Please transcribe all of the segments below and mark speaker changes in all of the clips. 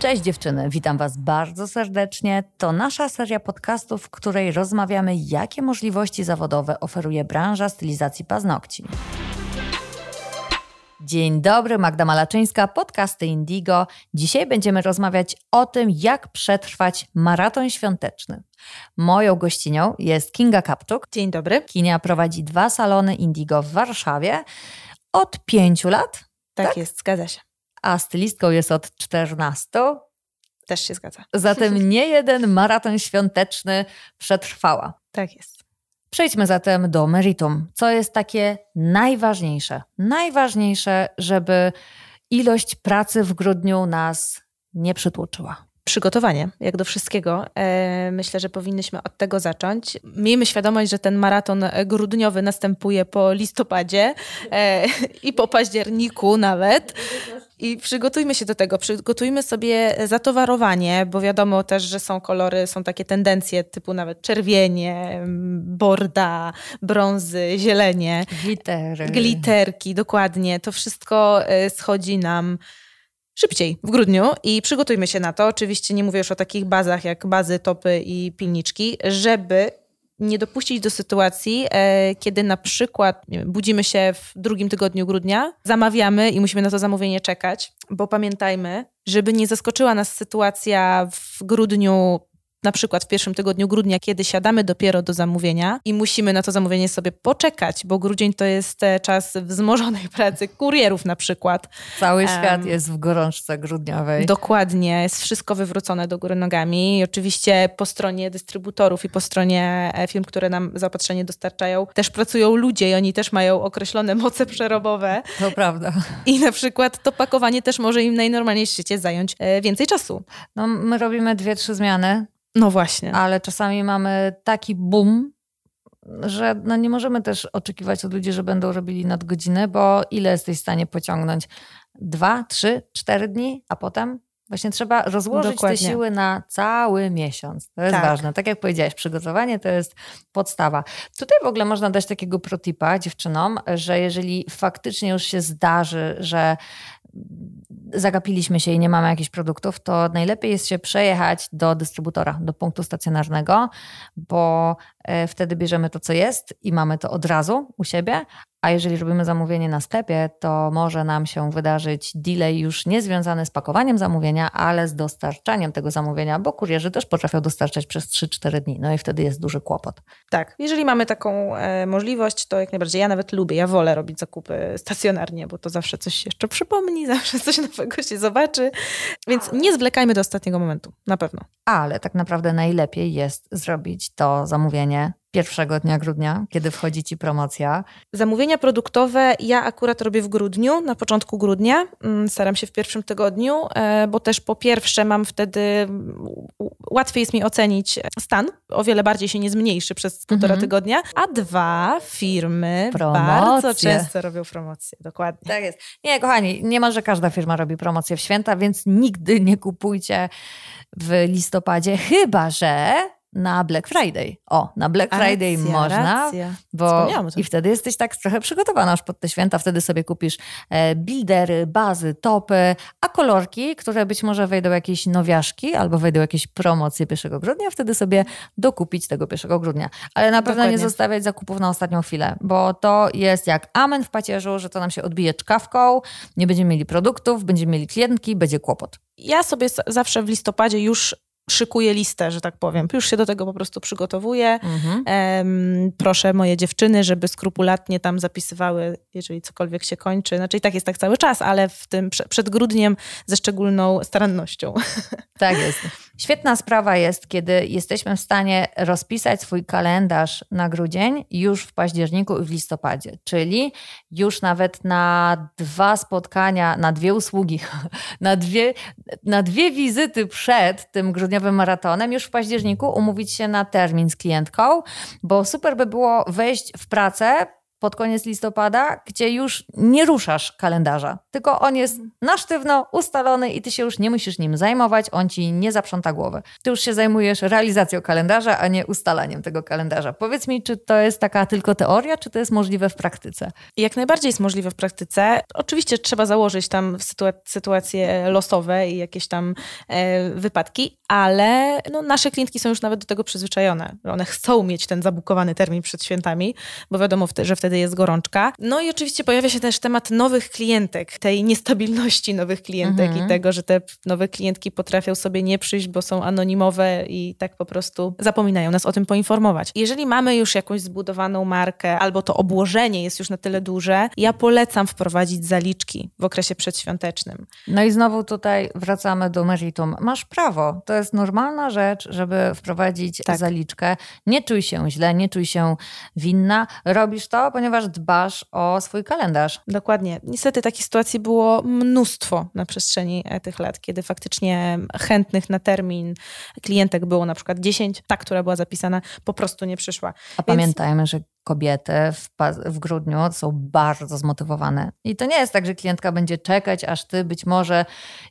Speaker 1: Cześć dziewczyny, witam Was bardzo serdecznie. To nasza seria podcastów, w której rozmawiamy, jakie możliwości zawodowe oferuje branża stylizacji paznokci. Dzień dobry, Magda Malaczyńska, podcasty Indigo. Dzisiaj będziemy rozmawiać o tym, jak przetrwać maraton świąteczny. Moją gościnią jest Kinga Kapczuk.
Speaker 2: Dzień dobry.
Speaker 1: Kinia prowadzi dwa salony Indigo w Warszawie od pięciu lat.
Speaker 2: Tak, tak? jest, zgadza się.
Speaker 1: A stylistką jest od 14.
Speaker 2: Też się zgadza.
Speaker 1: Zatem nie jeden maraton świąteczny przetrwała.
Speaker 2: Tak jest.
Speaker 1: Przejdźmy zatem do meritum. Co jest takie najważniejsze? Najważniejsze, żeby ilość pracy w grudniu nas nie przytłoczyła.
Speaker 2: Przygotowanie, jak do wszystkiego. E, myślę, że powinnyśmy od tego zacząć. Miejmy świadomość, że ten maraton grudniowy następuje po listopadzie e, i po październiku nawet. I przygotujmy się do tego, przygotujmy sobie zatowarowanie, bo wiadomo też, że są kolory, są takie tendencje typu nawet czerwienie, borda, brązy, zielenie.
Speaker 1: Glittery.
Speaker 2: Glitterki, dokładnie. To wszystko e, schodzi nam szybciej w grudniu i przygotujmy się na to. Oczywiście nie mówię już o takich bazach jak bazy, topy i pilniczki, żeby nie dopuścić do sytuacji, e, kiedy na przykład wiem, budzimy się w drugim tygodniu grudnia, zamawiamy i musimy na to zamówienie czekać, bo pamiętajmy, żeby nie zaskoczyła nas sytuacja w grudniu na przykład w pierwszym tygodniu grudnia, kiedy siadamy dopiero do zamówienia i musimy na to zamówienie sobie poczekać, bo grudzień to jest e, czas wzmożonej pracy kurierów na przykład.
Speaker 1: Cały świat um, jest w gorączce grudniowej.
Speaker 2: Dokładnie, jest wszystko wywrócone do góry nogami i oczywiście po stronie dystrybutorów i po stronie e, firm, które nam zaopatrzenie dostarczają, też pracują ludzie i oni też mają określone moce przerobowe.
Speaker 1: To prawda.
Speaker 2: I na przykład to pakowanie też może im najnormalniej w świecie zająć e, więcej czasu.
Speaker 1: No, my robimy dwie, trzy zmiany
Speaker 2: no właśnie.
Speaker 1: Ale czasami mamy taki boom, że no nie możemy też oczekiwać od ludzi, że będą robili nadgodziny, bo ile jesteś w stanie pociągnąć? Dwa, trzy, cztery dni, a potem Właśnie trzeba rozłożyć Dokładnie. te siły na cały miesiąc. To jest tak. ważne. Tak jak powiedziałaś, przygotowanie to jest podstawa. Tutaj w ogóle można dać takiego protipa dziewczynom, że jeżeli faktycznie już się zdarzy, że zagapiliśmy się i nie mamy jakichś produktów, to najlepiej jest się przejechać do dystrybutora, do punktu stacjonarnego, bo e, wtedy bierzemy to, co jest i mamy to od razu u siebie, a jeżeli robimy zamówienie na sklepie, to może nam się wydarzyć delay już nie związany z pakowaniem zamówienia, ale z dostarczaniem tego zamówienia, bo kurierzy też potrafią dostarczać przez 3-4 dni. No i wtedy jest duży kłopot.
Speaker 2: Tak, jeżeli mamy taką e, możliwość, to jak najbardziej. Ja nawet lubię, ja wolę robić zakupy stacjonarnie, bo to zawsze coś się jeszcze przypomni, zawsze coś nowego się zobaczy. Więc nie zwlekajmy do ostatniego momentu, na pewno.
Speaker 1: Ale tak naprawdę najlepiej jest zrobić to zamówienie pierwszego dnia grudnia, kiedy wchodzi ci promocja?
Speaker 2: Zamówienia produktowe ja akurat robię w grudniu, na początku grudnia. Mm, staram się w pierwszym tygodniu, e, bo też po pierwsze mam wtedy łatwiej jest mi ocenić stan, o wiele bardziej się nie zmniejszy przez półtora mhm. tygodnia, a dwa firmy Promocje. bardzo często robią promocje, dokładnie.
Speaker 1: Tak jest. Nie, kochani, niemalże każda firma robi promocję w święta, więc nigdy nie kupujcie w listopadzie, chyba że na Black Friday. O, na Black Friday racja, można, racja. bo i wtedy jesteś tak trochę przygotowana już pod te święta, wtedy sobie kupisz e, buildery, bazy, topy, a kolorki, które być może wejdą jakieś nowiaszki albo wejdą jakieś promocje 1 grudnia, wtedy sobie dokupić tego 1 grudnia. Ale na pewno Dokładnie. nie zostawiać zakupów na ostatnią chwilę, bo to jest jak amen w pacierzu, że to nam się odbije czkawką, nie będziemy mieli produktów, będziemy mieli klientki, będzie kłopot.
Speaker 2: Ja sobie zawsze w listopadzie już szykuję listę, że tak powiem. Już się do tego po prostu przygotowuję. Mhm. Um, proszę moje dziewczyny, żeby skrupulatnie tam zapisywały, jeżeli cokolwiek się kończy. Znaczy i tak jest tak cały czas, ale w tym przed grudniem ze szczególną starannością.
Speaker 1: Tak jest. Świetna sprawa jest, kiedy jesteśmy w stanie rozpisać swój kalendarz na grudzień już w październiku i w listopadzie, czyli już nawet na dwa spotkania, na dwie usługi, na dwie, na dwie wizyty przed tym grudniowym maratonem, już w październiku umówić się na termin z klientką, bo super by było wejść w pracę pod koniec listopada, gdzie już nie ruszasz kalendarza, tylko on jest na sztywno ustalony i ty się już nie musisz nim zajmować, on ci nie zaprząta głowy. Ty już się zajmujesz realizacją kalendarza, a nie ustalaniem tego kalendarza. Powiedz mi, czy to jest taka tylko teoria, czy to jest możliwe w praktyce?
Speaker 2: Jak najbardziej jest możliwe w praktyce. Oczywiście trzeba założyć tam sytuacje losowe i jakieś tam e, wypadki, ale no, nasze klientki są już nawet do tego przyzwyczajone. One chcą mieć ten zabukowany termin przed świętami, bo wiadomo, że wtedy jest gorączka. No i oczywiście pojawia się też temat nowych klientek, tej niestabilności nowych klientek mhm. i tego, że te nowe klientki potrafią sobie nie przyjść, bo są anonimowe i tak po prostu zapominają nas o tym poinformować. Jeżeli mamy już jakąś zbudowaną markę, albo to obłożenie jest już na tyle duże, ja polecam wprowadzić zaliczki w okresie przedświątecznym.
Speaker 1: No i znowu tutaj wracamy do meritum. Masz prawo. To jest normalna rzecz, żeby wprowadzić tak. zaliczkę. Nie czuj się źle, nie czuj się winna. Robisz to, ponieważ dbasz o swój kalendarz.
Speaker 2: Dokładnie. Niestety takich sytuacji było mnóstwo na przestrzeni e, tych lat, kiedy faktycznie chętnych na termin klientek było na przykład 10, ta, która była zapisana, po prostu nie przyszła. A
Speaker 1: Więc... pamiętajmy, że kobiety w, w grudniu są bardzo zmotywowane. I to nie jest tak, że klientka będzie czekać, aż ty być może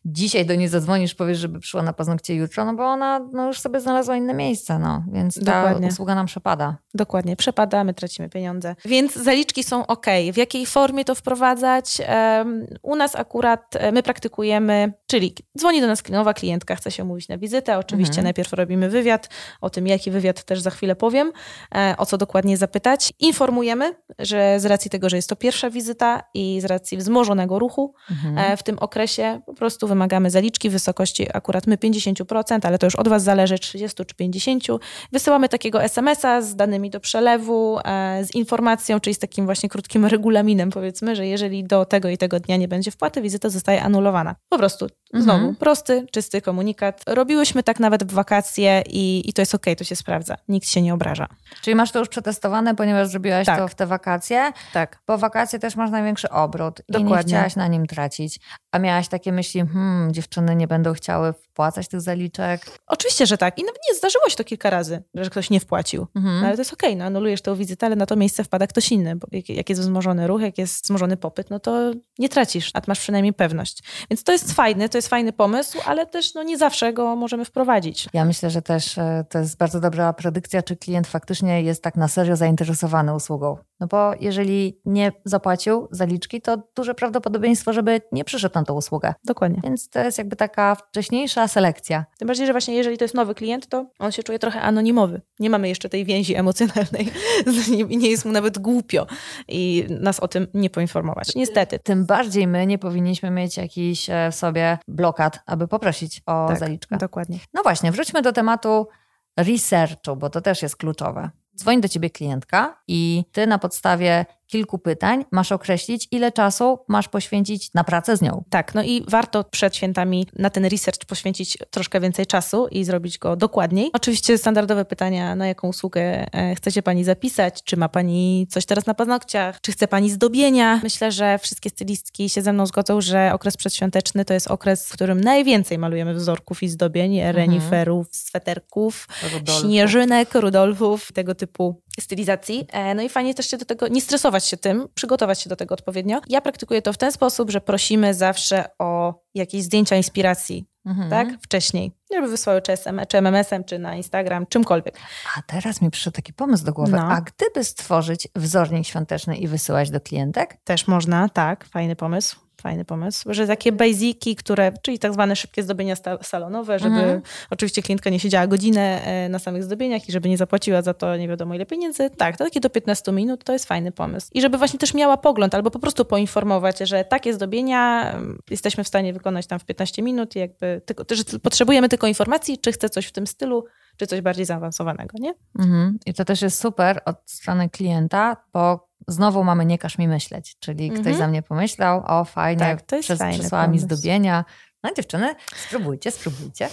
Speaker 1: dzisiaj do niej zadzwonisz, powiesz, żeby przyszła na paznokcie jutro, no bo ona no, już sobie znalazła inne miejsce, no. Więc ta Dokładnie. usługa nam przepada.
Speaker 2: Dokładnie, przepada, my tracimy pieniądze. Więc zaliczki są ok. W jakiej formie to wprowadzać? Um, u nas akurat e, my praktykujemy, czyli dzwoni do nas nowa klientka, chce się umówić na wizytę. Oczywiście mhm. najpierw robimy wywiad. O tym, jaki wywiad też za chwilę powiem, e, o co dokładnie zapytać informujemy, że z racji tego, że jest to pierwsza wizyta i z racji wzmożonego ruchu mhm. E, w tym okresie po prostu wymagamy zaliczki w wysokości akurat my 50%, ale to już od Was zależy 30 czy 50. Wysyłamy takiego SMS-a z danymi do przelewu, e, z informacją, czyli z takim właśnie krótkim regulaminem powiedzmy, że jeżeli do tego i tego dnia nie będzie wpłaty, wizyta zostaje anulowana. Po prostu mhm. znowu prosty, czysty komunikat. Robiłyśmy tak nawet w wakacje i, i to jest ok, to się sprawdza. Nikt się nie obraża.
Speaker 1: Czyli masz to już przetestowane, ponieważ zrobiłaś tak. to w te wakacje.
Speaker 2: Tak.
Speaker 1: Bo wakacje też masz największy obrót Dokładnie. i nie chciałaś na nim tracić. A miałaś takie myśli, hmm, dziewczyny nie będą chciały wpłacać tych zaliczek?
Speaker 2: Oczywiście, że tak. I nawet nie zdarzyło się to kilka razy, że ktoś nie wpłacił. Mhm. No, ale to jest okej, okay, no anulujesz tę wizytę, ale na to miejsce wpada ktoś inny. Bo jak, jak jest wzmożony ruch, jak jest wzmożony popyt, no to nie tracisz, a masz przynajmniej pewność. Więc to jest fajny, to jest fajny pomysł, ale też no, nie zawsze go możemy wprowadzić.
Speaker 1: Ja myślę, że też e, to jest bardzo dobra predykcja, czy klient faktycznie jest tak na serio zainteresowany usługą. No bo jeżeli nie zapłacił zaliczki, to duże prawdopodobieństwo, żeby nie przyszedł na tą usługę.
Speaker 2: Dokładnie.
Speaker 1: Więc to jest jakby taka wcześniejsza selekcja.
Speaker 2: Tym bardziej, że właśnie jeżeli to jest nowy klient, to on się czuje trochę anonimowy. Nie mamy jeszcze tej więzi emocjonalnej i nie jest mu nawet głupio i nas o tym nie poinformować. Niestety.
Speaker 1: Tym bardziej my nie powinniśmy mieć jakiś e, w sobie blokad, aby poprosić o tak, zaliczkę.
Speaker 2: Dokładnie.
Speaker 1: No właśnie, wróćmy do tematu researchu, bo to też jest kluczowe. Dzwoni do ciebie klientka i ty na podstawie kilku pytań masz określić, ile czasu masz poświęcić na pracę z nią.
Speaker 2: Tak, no i warto przed świętami na ten research poświęcić troszkę więcej czasu i zrobić go dokładniej. Oczywiście standardowe pytania, na jaką usługę e, chcecie Pani zapisać, czy ma Pani coś teraz na paznokciach, czy chce Pani zdobienia. Myślę, że wszystkie stylistki się ze mną zgodzą, że okres przedświąteczny to jest okres, w którym najwięcej malujemy wzorków i zdobień, mhm. reniferów, sweterków, Rudolfów. śnieżynek, rudolfów, tego typu stylizacji. E, no i fajnie też się do tego nie stresować się tym, przygotować się do tego odpowiednio. Ja praktykuję to w ten sposób, że prosimy zawsze o jakieś zdjęcia inspiracji, mhm. tak? Wcześniej. Żeby wysłały czy, SM, czy MMS-em, czy na Instagram, czymkolwiek.
Speaker 1: A teraz mi przyszedł taki pomysł do głowy. No. A gdyby stworzyć wzornik świąteczny i wysyłać do klientek?
Speaker 2: Też można, tak. Fajny pomysł. Fajny pomysł, że takie basiki, które, czyli tak zwane szybkie zdobienia salonowe, żeby mhm. oczywiście klientka nie siedziała godzinę e, na samych zdobieniach i żeby nie zapłaciła za to nie wiadomo ile pieniędzy. Tak, to takie do 15 minut to jest fajny pomysł. I żeby właśnie też miała pogląd albo po prostu poinformować, że takie zdobienia jesteśmy w stanie wykonać tam w 15 minut i jakby tylko, że potrzebujemy tylko informacji, czy chce coś w tym stylu, czy coś bardziej zaawansowanego, nie?
Speaker 1: Mhm. I to też jest super od strony klienta, bo znowu mamy nie każ mi myśleć, czyli mhm. ktoś za mnie pomyślał, o fajnie, tak, to jest przez, przysłała mi zdobienia. No dziewczyny, spróbujcie, spróbujcie.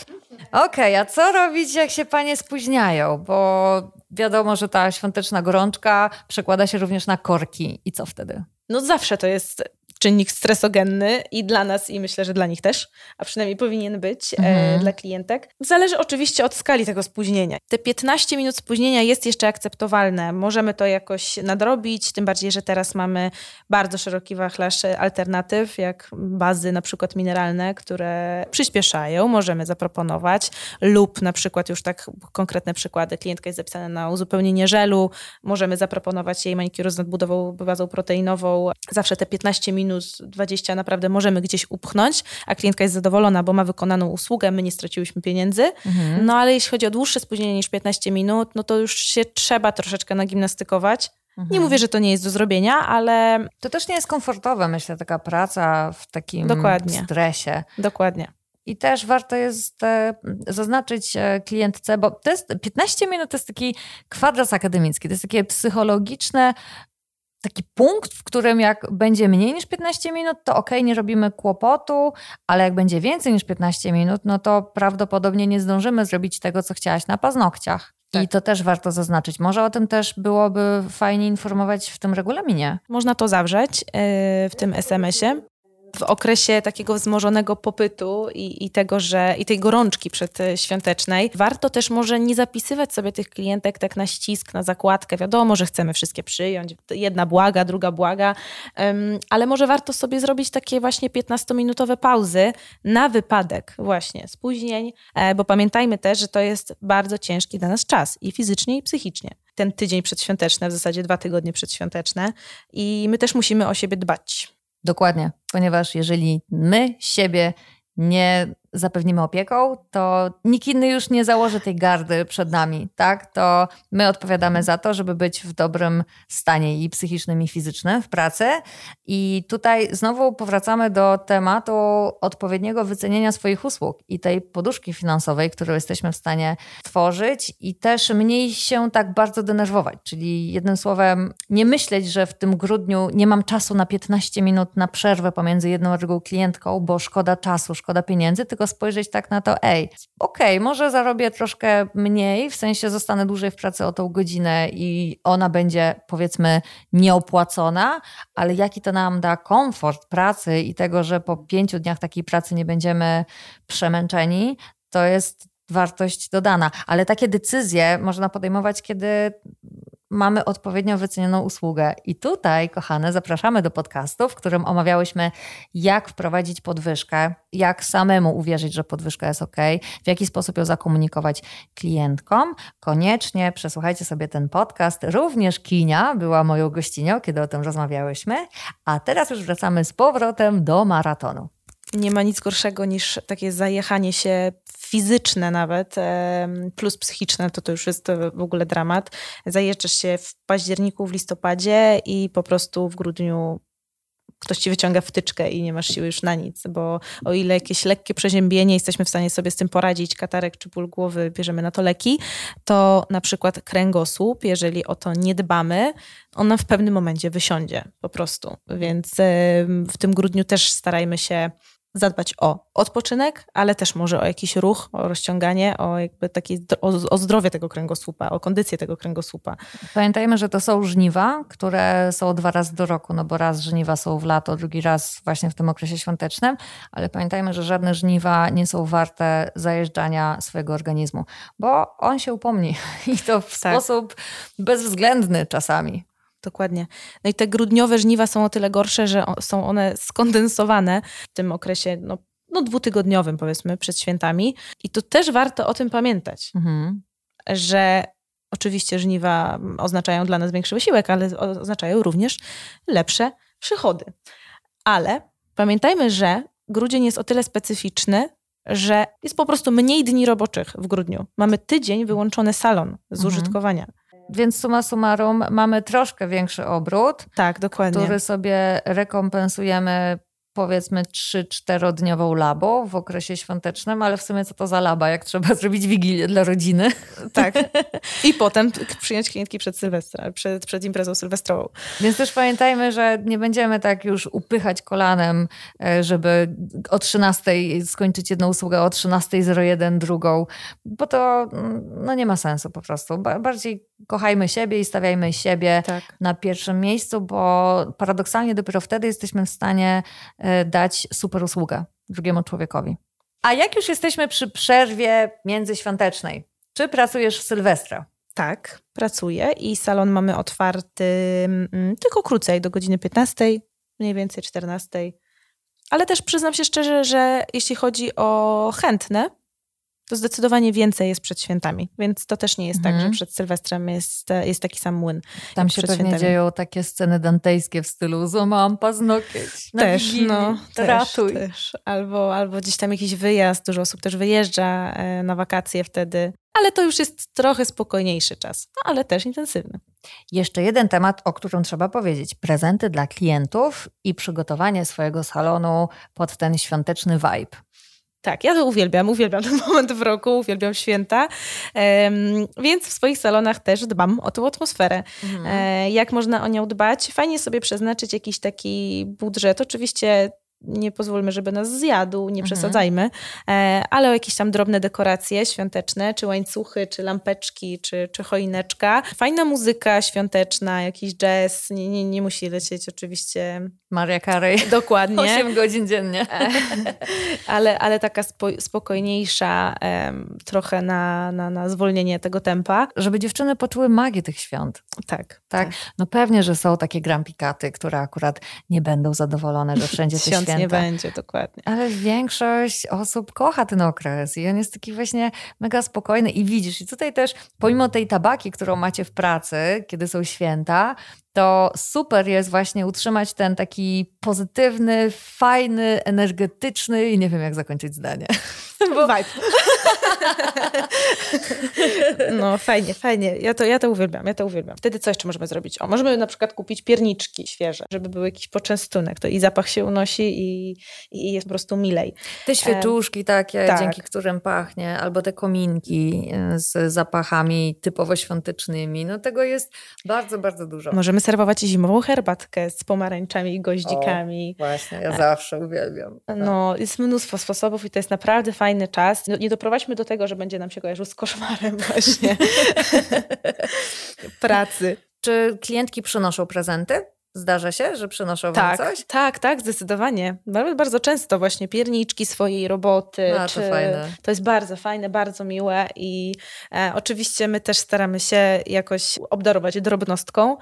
Speaker 1: Okej, okay, a co robić, jak się panie spóźniają? Bo wiadomo, że ta świąteczna gorączka przekłada się również na korki. I co wtedy?
Speaker 2: No zawsze to jest czynnik stresogenny i dla nas, i myślę, że dla nich też, a przynajmniej powinien być e, mhm. dla klientek. Zależy oczywiście od skali tego spóźnienia. Te 15 minut spóźnienia jest jeszcze akceptowalne. Możemy to jakoś nadrobić, tym bardziej, że teraz mamy bardzo szeroki wachlarz alternatyw, jak bazy na przykład mineralne, które przyspieszają, możemy zaproponować, lub na przykład już tak konkretne przykłady, klientka jest zapisana na uzupełnienie żelu, możemy zaproponować jej manikuru z nadbudową bazą proteinową. Zawsze te 15 minut, 20 naprawdę możemy gdzieś upchnąć, a klientka jest zadowolona, bo ma wykonaną usługę, my nie straciłyśmy pieniędzy. Mhm. No ale jeśli chodzi o dłuższe spóźnienie niż 15 minut, no to już się trzeba troszeczkę nagimnastykować. Mhm. Nie mówię, że to nie jest do zrobienia, ale.
Speaker 1: To też nie jest komfortowe, myślę, taka praca w takim Dokładnie. stresie.
Speaker 2: Dokładnie.
Speaker 1: I też warto jest e, zaznaczyć e, klientce, bo to jest 15 minut to jest taki kwadras akademicki, to jest takie psychologiczne taki punkt, w którym jak będzie mniej niż 15 minut, to ok, nie robimy kłopotu, ale jak będzie więcej niż 15 minut, no to prawdopodobnie nie zdążymy zrobić tego, co chciałaś na paznokciach. Tak. I to też warto zaznaczyć. Może o tym też byłoby fajnie informować w tym regulaminie.
Speaker 2: Można to zawrzeć yy, w tym SMS-ie w okresie takiego wzmożonego popytu i, i tego, że i tej gorączki przedświątecznej, warto też może nie zapisywać sobie tych klientek tak na ścisk, na zakładkę. Wiadomo, że chcemy wszystkie przyjąć, jedna błaga, druga błaga, um, ale może warto sobie zrobić takie właśnie 15-minutowe pauzy na wypadek właśnie spóźnień, e, bo pamiętajmy też, że to jest bardzo ciężki dla nas czas i fizycznie, i psychicznie ten tydzień przedświąteczny, w zasadzie dwa tygodnie przedświąteczne i my też musimy o siebie dbać.
Speaker 1: Dokładnie, ponieważ jeżeli my siebie nie zapewnimy opieką, to nikt inny już nie założy tej gardy przed nami, tak? To my odpowiadamy za to, żeby być w dobrym stanie i psychicznym, i fizycznym w pracy. I tutaj znowu powracamy do tematu odpowiedniego wycenienia swoich usług i tej poduszki finansowej, którą jesteśmy w stanie tworzyć i też mniej się tak bardzo denerwować. Czyli jednym słowem, nie myśleć, że w tym grudniu nie mam czasu na 15 minut na przerwę pomiędzy jedną a drugą klientką, bo szkoda czasu, szkoda pieniędzy, tylko spojrzeć tak na to, ej, okej, okay, może zarobię troszkę mniej, w sensie zostanę dłużej w pracy o tą godzinę i ona będzie powiedzmy nieopłacona, ale jaki to nam da komfort pracy i tego, że po pięciu dniach takiej pracy nie będziemy przemęczeni, to jest wartość dodana. Ale takie decyzje można podejmować, kiedy mamy odpowiednio wycenioną usługę. I tutaj, kochane, zapraszamy do podcastu, w którym omawiałyśmy, jak wprowadzić podwyżkę, jak samemu uwierzyć, że podwyżka jest ok, w jaki sposób ją zakomunikować klientkom. Koniecznie przesłuchajcie sobie ten podcast. Również Kinia była moją gościnią, kiedy o tym rozmawiałyśmy. A teraz już wracamy z powrotem do maratonu.
Speaker 2: Nie ma nic gorszego niż takie zajechanie się fizyczne nawet, plus psychiczne, to to już jest w ogóle dramat. Zajeżdżasz się w październiku, w listopadzie i po prostu w grudniu ktoś ci wyciąga wtyczkę i nie masz siły już na nic, bo o ile jakieś lekkie przeziębienie jesteśmy w stanie sobie z tym poradzić, katarek czy ból głowy, bierzemy na to leki, to na przykład kręgosłup, jeżeli o to nie dbamy, on nam w pewnym momencie wysiądzie po prostu. Więc w tym grudniu też starajmy się zadbać o odpoczynek, ale też może o jakiś ruch, o rozciąganie, o jakby taki, o, o, zdrowie tego kręgosłupa, o kondycję tego kręgosłupa.
Speaker 1: Pamiętajmy, że to są żniwa, które są dwa razy do roku, no bo raz żniwa są w lato, drugi raz właśnie w tym okresie świątecznym, ale pamiętajmy, że żadne żniwa nie są warte zajeżdżania swojego organizmu, bo on się upomni i to w tak. sposób bezwzględny czasami.
Speaker 2: Dokładnie. No i te grudniowe żniwa są o tyle gorsze, że są one skondensowane w tym okresie no, no dwutygodniowym, powiedzmy, przed świętami. I to też warto o tym pamiętać, mhm. że oczywiście żniwa oznaczają dla nas większy wysiłek, ale oznaczają również lepsze przychody. Ale pamiętajmy, że grudzień jest o tyle specyficzny, że jest po prostu mniej dni roboczych w grudniu. Mamy tydzień wyłączony salon z mhm. użytkowania.
Speaker 1: Więc suma summarum mamy troszkę większy obrót.
Speaker 2: Tak, dokładnie.
Speaker 1: Który sobie rekompensujemy powiedzmy 3-4-dniową labą w okresie świątecznym, ale w sumie co to za laba, jak trzeba zrobić wigilię dla rodziny.
Speaker 2: Tak. I potem przyjąć klientki przed Sylwestra, przed, przed imprezą sylwestrową.
Speaker 1: Więc też pamiętajmy, że nie będziemy tak już upychać kolanem, e, żeby o 13 skończyć jedną usługę, o 13.01 drugą, bo to mm, no nie ma sensu po prostu. Bardziej kochajmy siebie i stawiajmy siebie tak. na pierwszym miejscu, bo paradoksalnie dopiero wtedy jesteśmy w stanie e, dać super usługę drugiemu człowiekowi. A jak już jesteśmy przy przerwie międzyświątecznej, czy pracujesz w Sylwestra?
Speaker 2: Tak, pracuję i salon mamy otwarty mm, tylko krócej, do godziny 15, mniej więcej 14. Ale też przyznam się szczerze, że jeśli chodzi o chętne, to zdecydowanie więcej jest przed świętami. Więc to też nie jest tak, że mhm. przed Sylwestrem jest, jest taki sam młyn.
Speaker 1: Tam się pewnie świętami. dzieją takie sceny dantejskie w stylu złamałam paznokieć.
Speaker 2: Też, no, ratuj. Też, też. Albo, albo gdzieś tam jakiś wyjazd, dużo osób też wyjeżdża e, na wakacje wtedy. Ale to już jest trochę spokojniejszy czas, no, ale też intensywny.
Speaker 1: Jeszcze jeden temat, o którym trzeba powiedzieć. Prezenty dla klientów i przygotowanie swojego salonu pod ten świąteczny vibe.
Speaker 2: Tak, ja to uwielbiam, uwielbiam ten moment w roku, uwielbiam święta, więc w swoich salonach też dbam o tą atmosferę. Mhm. E, jak można o nią dbać? Fajnie sobie przeznaczyć jakiś taki budżet, oczywiście nie pozwólmy, żeby nas zjadł, nie mhm. przesadzajmy, e, ale o jakieś tam drobne dekoracje świąteczne, czy łańcuchy, czy lampeczki, czy, czy choineczka. Fajna muzyka świąteczna, jakiś jazz, nie, nie, nie musi lecieć oczywiście...
Speaker 1: Maria Carey.
Speaker 2: Dokładnie.
Speaker 1: 8 godzin dziennie. E,
Speaker 2: ale, ale taka spokojniejsza, trochę na, na, na zwolnienie tego tempa.
Speaker 1: Żeby dziewczyny poczuły magię tych świąt.
Speaker 2: Tak.
Speaker 1: Tak? tak. No pewnie, że są takie grampikaty, które akurat nie będą zadowolone, że wszędzie coś święta.
Speaker 2: nie będzie, dokładnie.
Speaker 1: Ale większość osób kocha ten okres i on jest taki właśnie mega spokojny i widzisz, i tutaj też pomimo tej tabaki, którą macie w pracy, kiedy są święta, to super jest właśnie utrzymać ten taki pozytywny, fajny, energetyczny i nie wiem jak zakończyć zdanie.
Speaker 2: Bo... Vibe. No fajnie, fajnie. Ja to, ja to uwielbiam, ja to uwielbiam. Wtedy co jeszcze możemy zrobić? O, możemy na przykład kupić pierniczki świeże, żeby był jakiś poczęstunek. To i zapach się unosi i, i jest po prostu milej.
Speaker 1: Te świeczuszki takie, tak. dzięki którym pachnie, albo te kominki e, z zapachami typowo świątecznymi. No tego jest bardzo, bardzo dużo.
Speaker 2: Możemy serwować zimową herbatkę z pomarańczami i goździkami.
Speaker 1: O, właśnie, ja zawsze uwielbiam.
Speaker 2: No, jest mnóstwo sposobów i to jest naprawdę fajny czas. Nie doprowadźmy do tego, że będzie nam się kojarzył z koszmarem właśnie pracy.
Speaker 1: Czy klientki przynoszą prezenty? Zdarza się, że przynoszą
Speaker 2: tak,
Speaker 1: wam coś?
Speaker 2: Tak, tak, zdecydowanie. Nawet bardzo często właśnie pierniczki swojej roboty.
Speaker 1: No, to fajne.
Speaker 2: To jest bardzo fajne, bardzo miłe i e, oczywiście my też staramy się jakoś obdarować drobnostką.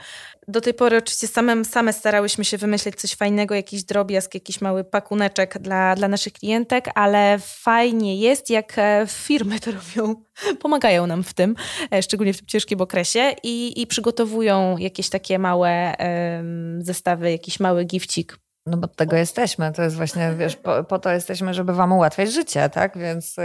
Speaker 2: Do tej pory oczywiście same, same starałyśmy się wymyślić coś fajnego, jakiś drobiazg, jakiś mały pakuneczek dla, dla naszych klientek, ale fajnie jest, jak e, firmy to robią, pomagają nam w tym, e, szczególnie w tym ciężkim okresie i, i przygotowują jakieś takie małe zestawy, jakiś mały gifcik
Speaker 1: no bo tego jesteśmy, to jest właśnie, wiesz, po, po, to jesteśmy, żeby wam ułatwiać życie, tak? Więc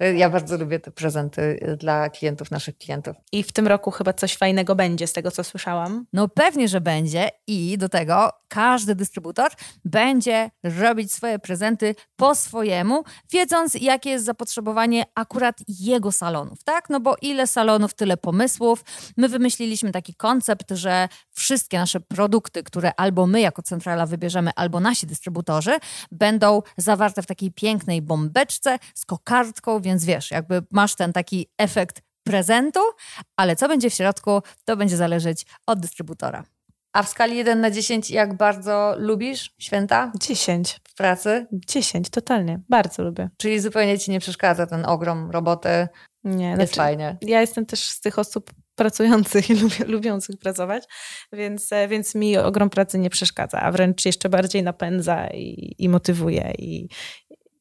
Speaker 1: y, ja bardzo lubię te prezenty y, dla klientów, naszych klientów.
Speaker 2: I w tym roku chyba coś fajnego będzie, z tego co słyszałam.
Speaker 1: No pewnie, że będzie i do tego każdy dystrybutor będzie robić swoje prezenty po swojemu, wiedząc jakie jest zapotrzebowanie akurat jego salonów, tak? No bo ile salonów, tyle pomysłów. My wymyśliliśmy taki koncept, że wszystkie nasze produkty, które albo my jako centrala wybierzemy, albo nasi dystrybutorzy będą zawarte w takiej pięknej bombeczce z kokardką, więc wiesz, jakby masz ten taki efekt prezentu, ale co będzie w środku, to będzie zależeć od dystrybutora. A w skali 1 na 10, jak bardzo lubisz święta?
Speaker 2: 10.
Speaker 1: W pracy?
Speaker 2: 10, totalnie. Bardzo lubię.
Speaker 1: Czyli zupełnie ci nie przeszkadza ten ogrom roboty? Nie, jest znaczy, fajnie.
Speaker 2: Ja jestem też z tych osób, pracujących i lubię, lubiących pracować, więc, e, więc mi ogrom pracy nie przeszkadza, a wręcz jeszcze bardziej napędza i, i motywuje i,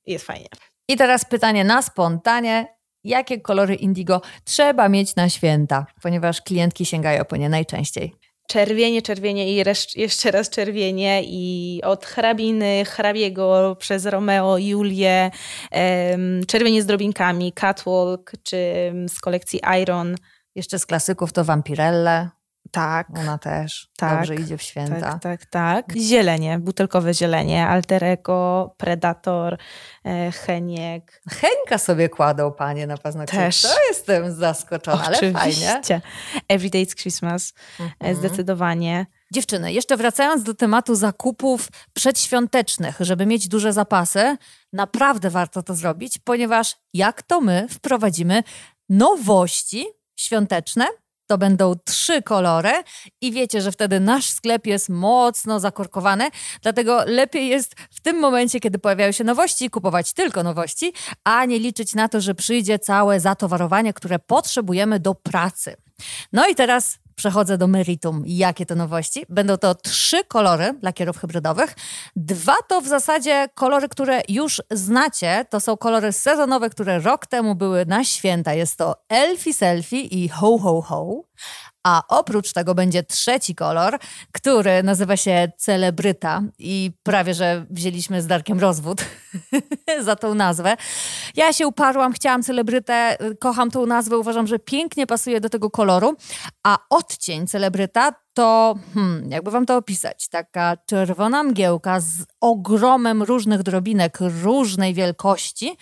Speaker 2: i jest fajnie.
Speaker 1: I teraz pytanie na spontanie. Jakie kolory indigo trzeba mieć na święta? Ponieważ klientki sięgają po nie najczęściej.
Speaker 2: Czerwienie, czerwienie i jeszcze raz czerwienie i od hrabiny, hrabiego przez Romeo, Julię, czerwienie z drobinkami, Catwalk czy z kolekcji Iron,
Speaker 1: jeszcze z klasyków to Vampirelle.
Speaker 2: Tak.
Speaker 1: Ona też tak, dobrze idzie w święta.
Speaker 2: Tak, tak, tak. Zielenie, butelkowe zielenie, Alterego, Predator, e, Heniek.
Speaker 1: Henka sobie kładą panie na paznokcie. Też. To jestem zaskoczona,
Speaker 2: Oczywiście.
Speaker 1: ale fajnie.
Speaker 2: Every Day Christmas, e, mhm. zdecydowanie.
Speaker 1: Dziewczyny, jeszcze wracając do tematu zakupów przedświątecznych, żeby mieć duże zapasy, naprawdę warto to zrobić, ponieważ jak to my wprowadzimy nowości świąteczne to będą trzy kolory i wiecie, że wtedy nasz sklep jest mocno zakorkowany, dlatego lepiej jest w tym momencie, kiedy pojawiają się nowości, kupować tylko nowości, a nie liczyć na to, że przyjdzie całe zatowarowanie, które potrzebujemy do pracy. No i teraz przechodzę do meritum. Jakie to nowości? Będą to trzy kolory lakierów hybrydowych. Dwa to w zasadzie kolory, które już znacie. To są kolory sezonowe, które rok temu były na święta. Jest to Elfie Selfie i Ho Ho Ho. A oprócz tego będzie trzeci kolor, który nazywa się Celebryta i prawie, że wzięliśmy z Darkiem rozwód za tą nazwę. Ja się uparłam, chciałam Celebrytę, kocham tą nazwę, uważam, że pięknie pasuje do tego koloru, a odcień Celebryta to, hmm, jakby wam to opisać, taka czerwona mgiełka z ogromem różnych drobinek różnej wielkości,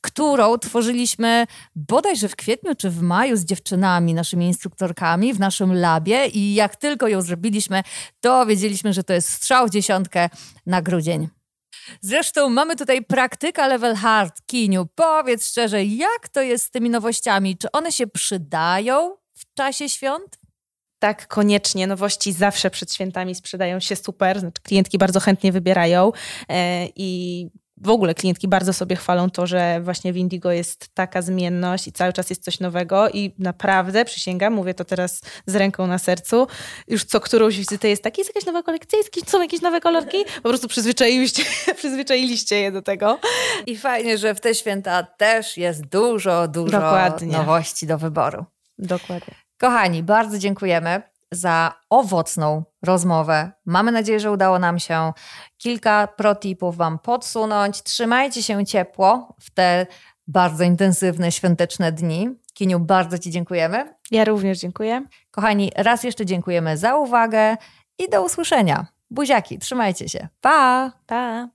Speaker 1: którą tworzyliśmy bodajże w kwietniu czy w maju z dziewczynami, naszymi instruktorkami w naszym labie i jak tylko ją zrobiliśmy, to wiedzieliśmy, że to jest strzał w dziesiątkę na grudzień. Zresztą mamy tutaj praktyka level hard, Kiniu. Powiedz szczerze, jak to jest z tymi nowościami? Czy one się przydają w czasie świąt?
Speaker 2: Tak, koniecznie. Nowości zawsze przed świętami sprzedają się super. Znaczy, klientki bardzo chętnie wybierają e, i w ogóle klientki bardzo sobie chwalą to, że właśnie w Indigo jest taka zmienność i cały czas jest coś nowego i naprawdę, przysięgam, mówię to teraz z ręką na sercu, już co którąś wizytę jest tak, jest jakaś nowa kolekcja, jest, są jakieś nowe kolorki, po prostu przyzwyczailiście, przyzwyczailiście je do tego.
Speaker 1: I fajnie, że w te święta też jest dużo, dużo Dokładnie. nowości do wyboru.
Speaker 2: Dokładnie.
Speaker 1: Kochani, bardzo dziękujemy za owocną rozmowę. Mamy nadzieję, że udało nam się kilka protipów Wam podsunąć. Trzymajcie się ciepło w te bardzo intensywne świąteczne dni. Kiniu, bardzo Ci dziękujemy.
Speaker 2: Ja również dziękuję.
Speaker 1: Kochani, raz jeszcze dziękujemy za uwagę i do usłyszenia. Buziaki, trzymajcie się. Pa!
Speaker 2: Pa!